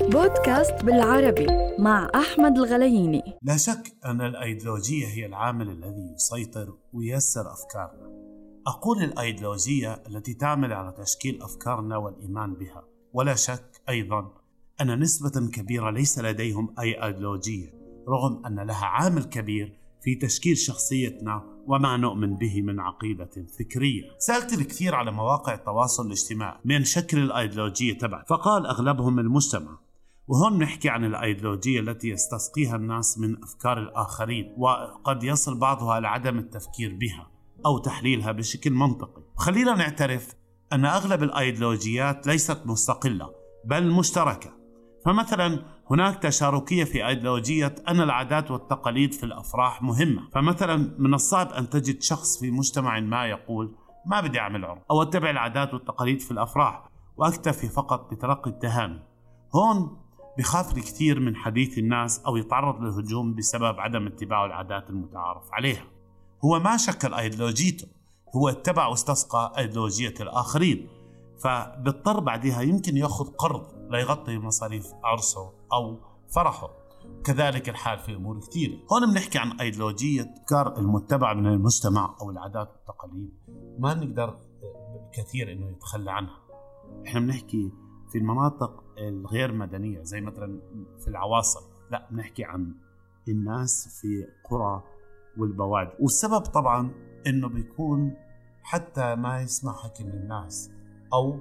بودكاست بالعربي مع أحمد الغلييني. لا شك أن الأيديولوجية هي العامل الذي يسيطر وييسر أفكارنا. أقول الأيديولوجية التي تعمل على تشكيل أفكارنا والإيمان بها. ولا شك أيضا أن نسبة كبيرة ليس لديهم أي أيديولوجية رغم أن لها عامل كبير في تشكيل شخصيتنا وما نؤمن به من عقيدة فكرية. سألت الكثير على مواقع التواصل الاجتماعي من شكل الأيديولوجية تبع فقال أغلبهم المجتمع. وهون نحكي عن الأيديولوجية التي يستسقيها الناس من أفكار الآخرين وقد يصل بعضها لعدم التفكير بها أو تحليلها بشكل منطقي. خلينا نعترف أن أغلب الأيديولوجيات ليست مستقلة بل مشتركة. فمثلا هناك تشاركية في أيديولوجية أن العادات والتقاليد في الأفراح مهمة. فمثلا من الصعب أن تجد شخص في مجتمع ما يقول ما بدي أعمل عرض أو أتبع العادات والتقاليد في الأفراح وأكتفي فقط بتلقي التهاني هون بخاف الكثير من حديث الناس أو يتعرض للهجوم بسبب عدم اتباع العادات المتعارف عليها. هو ما شكل أيديولوجيته هو اتبع واستسقى أيديولوجية الآخرين. فبيضطر بعدها يمكن يأخذ قرض ليغطي مصاريف عرسه أو فرحه. كذلك الحال في أمور كثيرة، هون بنحكي عن أيديولوجية أفكار المتبع من المجتمع أو العادات والتقاليد، ما نقدر كثير إنه يتخلى عنها. إحنا بنحكي في المناطق الغير مدنية زي مثلا في العواصم، لا بنحكي عن الناس في قرى والبوادي، والسبب طبعا إنه بيكون حتى ما يسمع حكي من الناس أو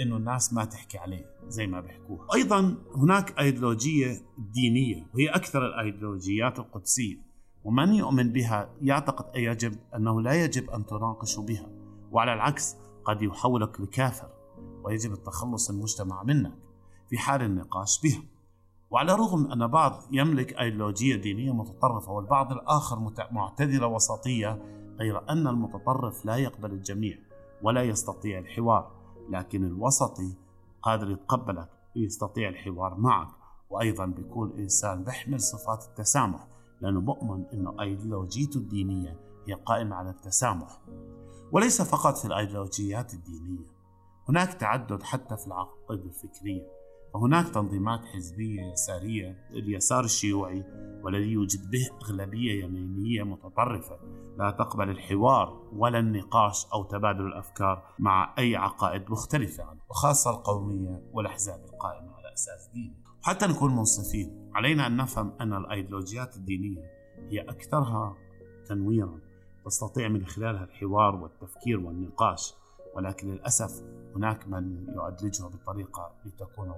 إنه الناس ما تحكي عليه زي ما بيحكوها. أيضا هناك أيديولوجية دينية وهي أكثر الأيديولوجيات القدسية ومن يؤمن بها يعتقد أن يجب أنه لا يجب أن تناقش بها وعلى العكس قد يحولك لكافر ويجب التخلص المجتمع منك في حال النقاش بها. وعلى الرغم أن بعض يملك أيديولوجية دينية متطرفة والبعض الآخر معتدلة وسطية غير أن المتطرف لا يقبل الجميع ولا يستطيع الحوار لكن الوسطي قادر يتقبلك ويستطيع الحوار معك. وأيضا بيكون إنسان بيحمل صفات التسامح لأنه مؤمن أنه أيديولوجيته الدينية هي قائمة على التسامح. وليس فقط في الأيديولوجيات الدينية هناك تعدد حتى في العقائد الفكرية. وهناك تنظيمات حزبية يسارية اليسار الشيوعي والذي يوجد به أغلبية يمينية متطرفة. لا تقبل الحوار ولا النقاش أو تبادل الأفكار مع أي عقائد مختلفة عنه وخاصة القومية والأحزاب القائمة على أساس ديني حتى نكون منصفين علينا أن نفهم أن الأيديولوجيات الدينية هي أكثرها تنويرا تستطيع من خلالها الحوار والتفكير والنقاش ولكن للأسف هناك من يؤدلجها بطريقة لتكون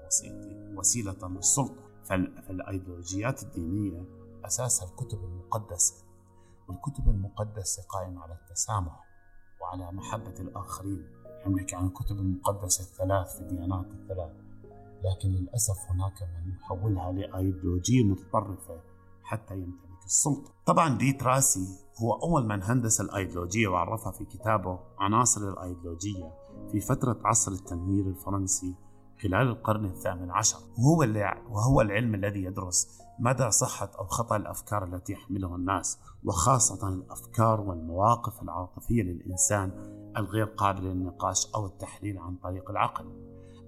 وسيلة للسلطة. فالأيديولوجيات الدينية أساسها الكتب المقدسة والكتب المقدسة قائمة على التسامح وعلى محبة الآخرين. نحكي عن الكتب المقدسة الثلاث في الديانات الثلاث لكن للأسف هناك من يحولها لأيديولوجية متطرفة حتى يمتلك السلطة. طبعا ديت راسي هو أول من هندس الأيديولوجية وعرفها في كتابه عناصر الأيديولوجية في فترة عصر التنوير الفرنسي خلال القرن الثامن عشر. وهو, اللي وهو العلم الذي يدرس مدى صحة أو خطأ الأفكار التي يحملها الناس وخاصة الأفكار والمواقف العاطفية للإنسان الغير قابلة للنقاش أو التحليل عن طريق العقل.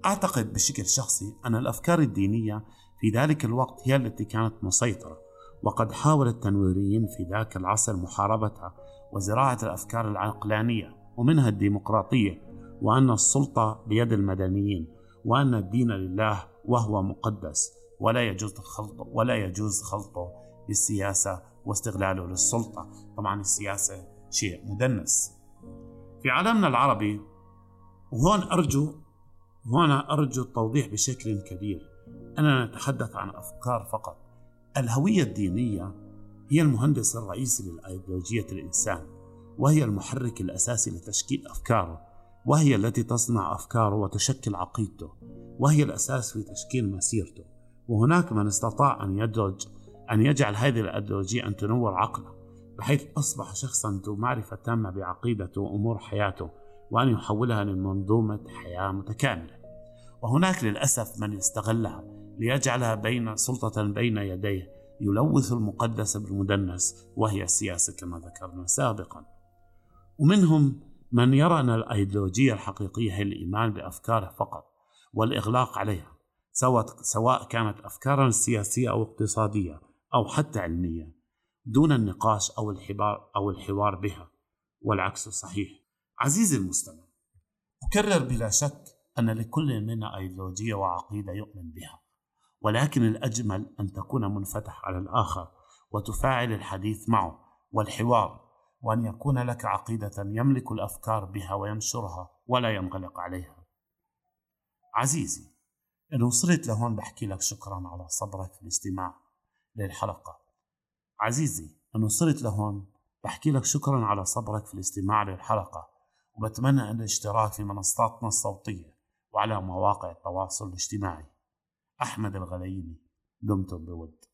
أعتقد بشكل شخصي أن الأفكار الدينية في ذلك الوقت هي التي كانت مسيطرة وقد حاول التنويريين في ذاك العصر محاربتها وزراعة الأفكار العقلانية ومنها الديمقراطية وأن السلطة بيد المدنيين وأن الدين لله وهو مقدس ولا يجوز خلطه ولا يجوز خلطه بالسياسة واستغلاله للسلطة. طبعا السياسة شيء مدنس. في عالمنا العربي وهون أرجو هنا أرجو التوضيح بشكل كبير. أننا نتحدث عن أفكار فقط. الهوية الدينية هي المهندس الرئيسي للأيديولوجية الإنسان وهي المحرك الأساسي لتشكيل أفكاره وهي التي تصنع أفكاره وتشكل عقيدته وهي الأساس في تشكيل مسيرته. وهناك من استطاع أن يدرج أن يجعل هذه الأيديولوجية أن تنور عقله بحيث أصبح شخصا ذو معرفة تامة بعقيدته وأمور حياته وأن يحولها لمنظومة حياة متكاملة. وهناك للأسف من يستغلها ليجعلها بين سلطة بين يديه يلوث المقدس بالمدنس وهي السياسة كما ذكرنا سابقا. ومنهم من يرى أن الأيديولوجية الحقيقية هي الإيمان بأفكاره فقط والإغلاق عليها سواء كانت أفكارا سياسية أو اقتصادية أو حتى علمية دون النقاش أو الحوار أو الحوار بها. والعكس صحيح. عزيزي المستمع أكرر بلا شك أن لكل منا أيديولوجية وعقيدة يؤمن بها. ولكن الأجمل أن تكون منفتح على الآخر وتفاعل الحديث معه والحوار وأن يكون لك عقيدة يملك الأفكار بها وينشرها ولا ينغلق عليها. عزيزي إن وصلت لهون بحكي لك شكرا على صبرك في الاستماع للحلقة. عزيزي إن وصلت لهون بحكي لك شكرا على صبرك في الاستماع للحلقة وبتمنى الاشتراك في منصاتنا الصوتية وعلى مواقع التواصل الاجتماعي. أحمد الغليمي دمتم بود.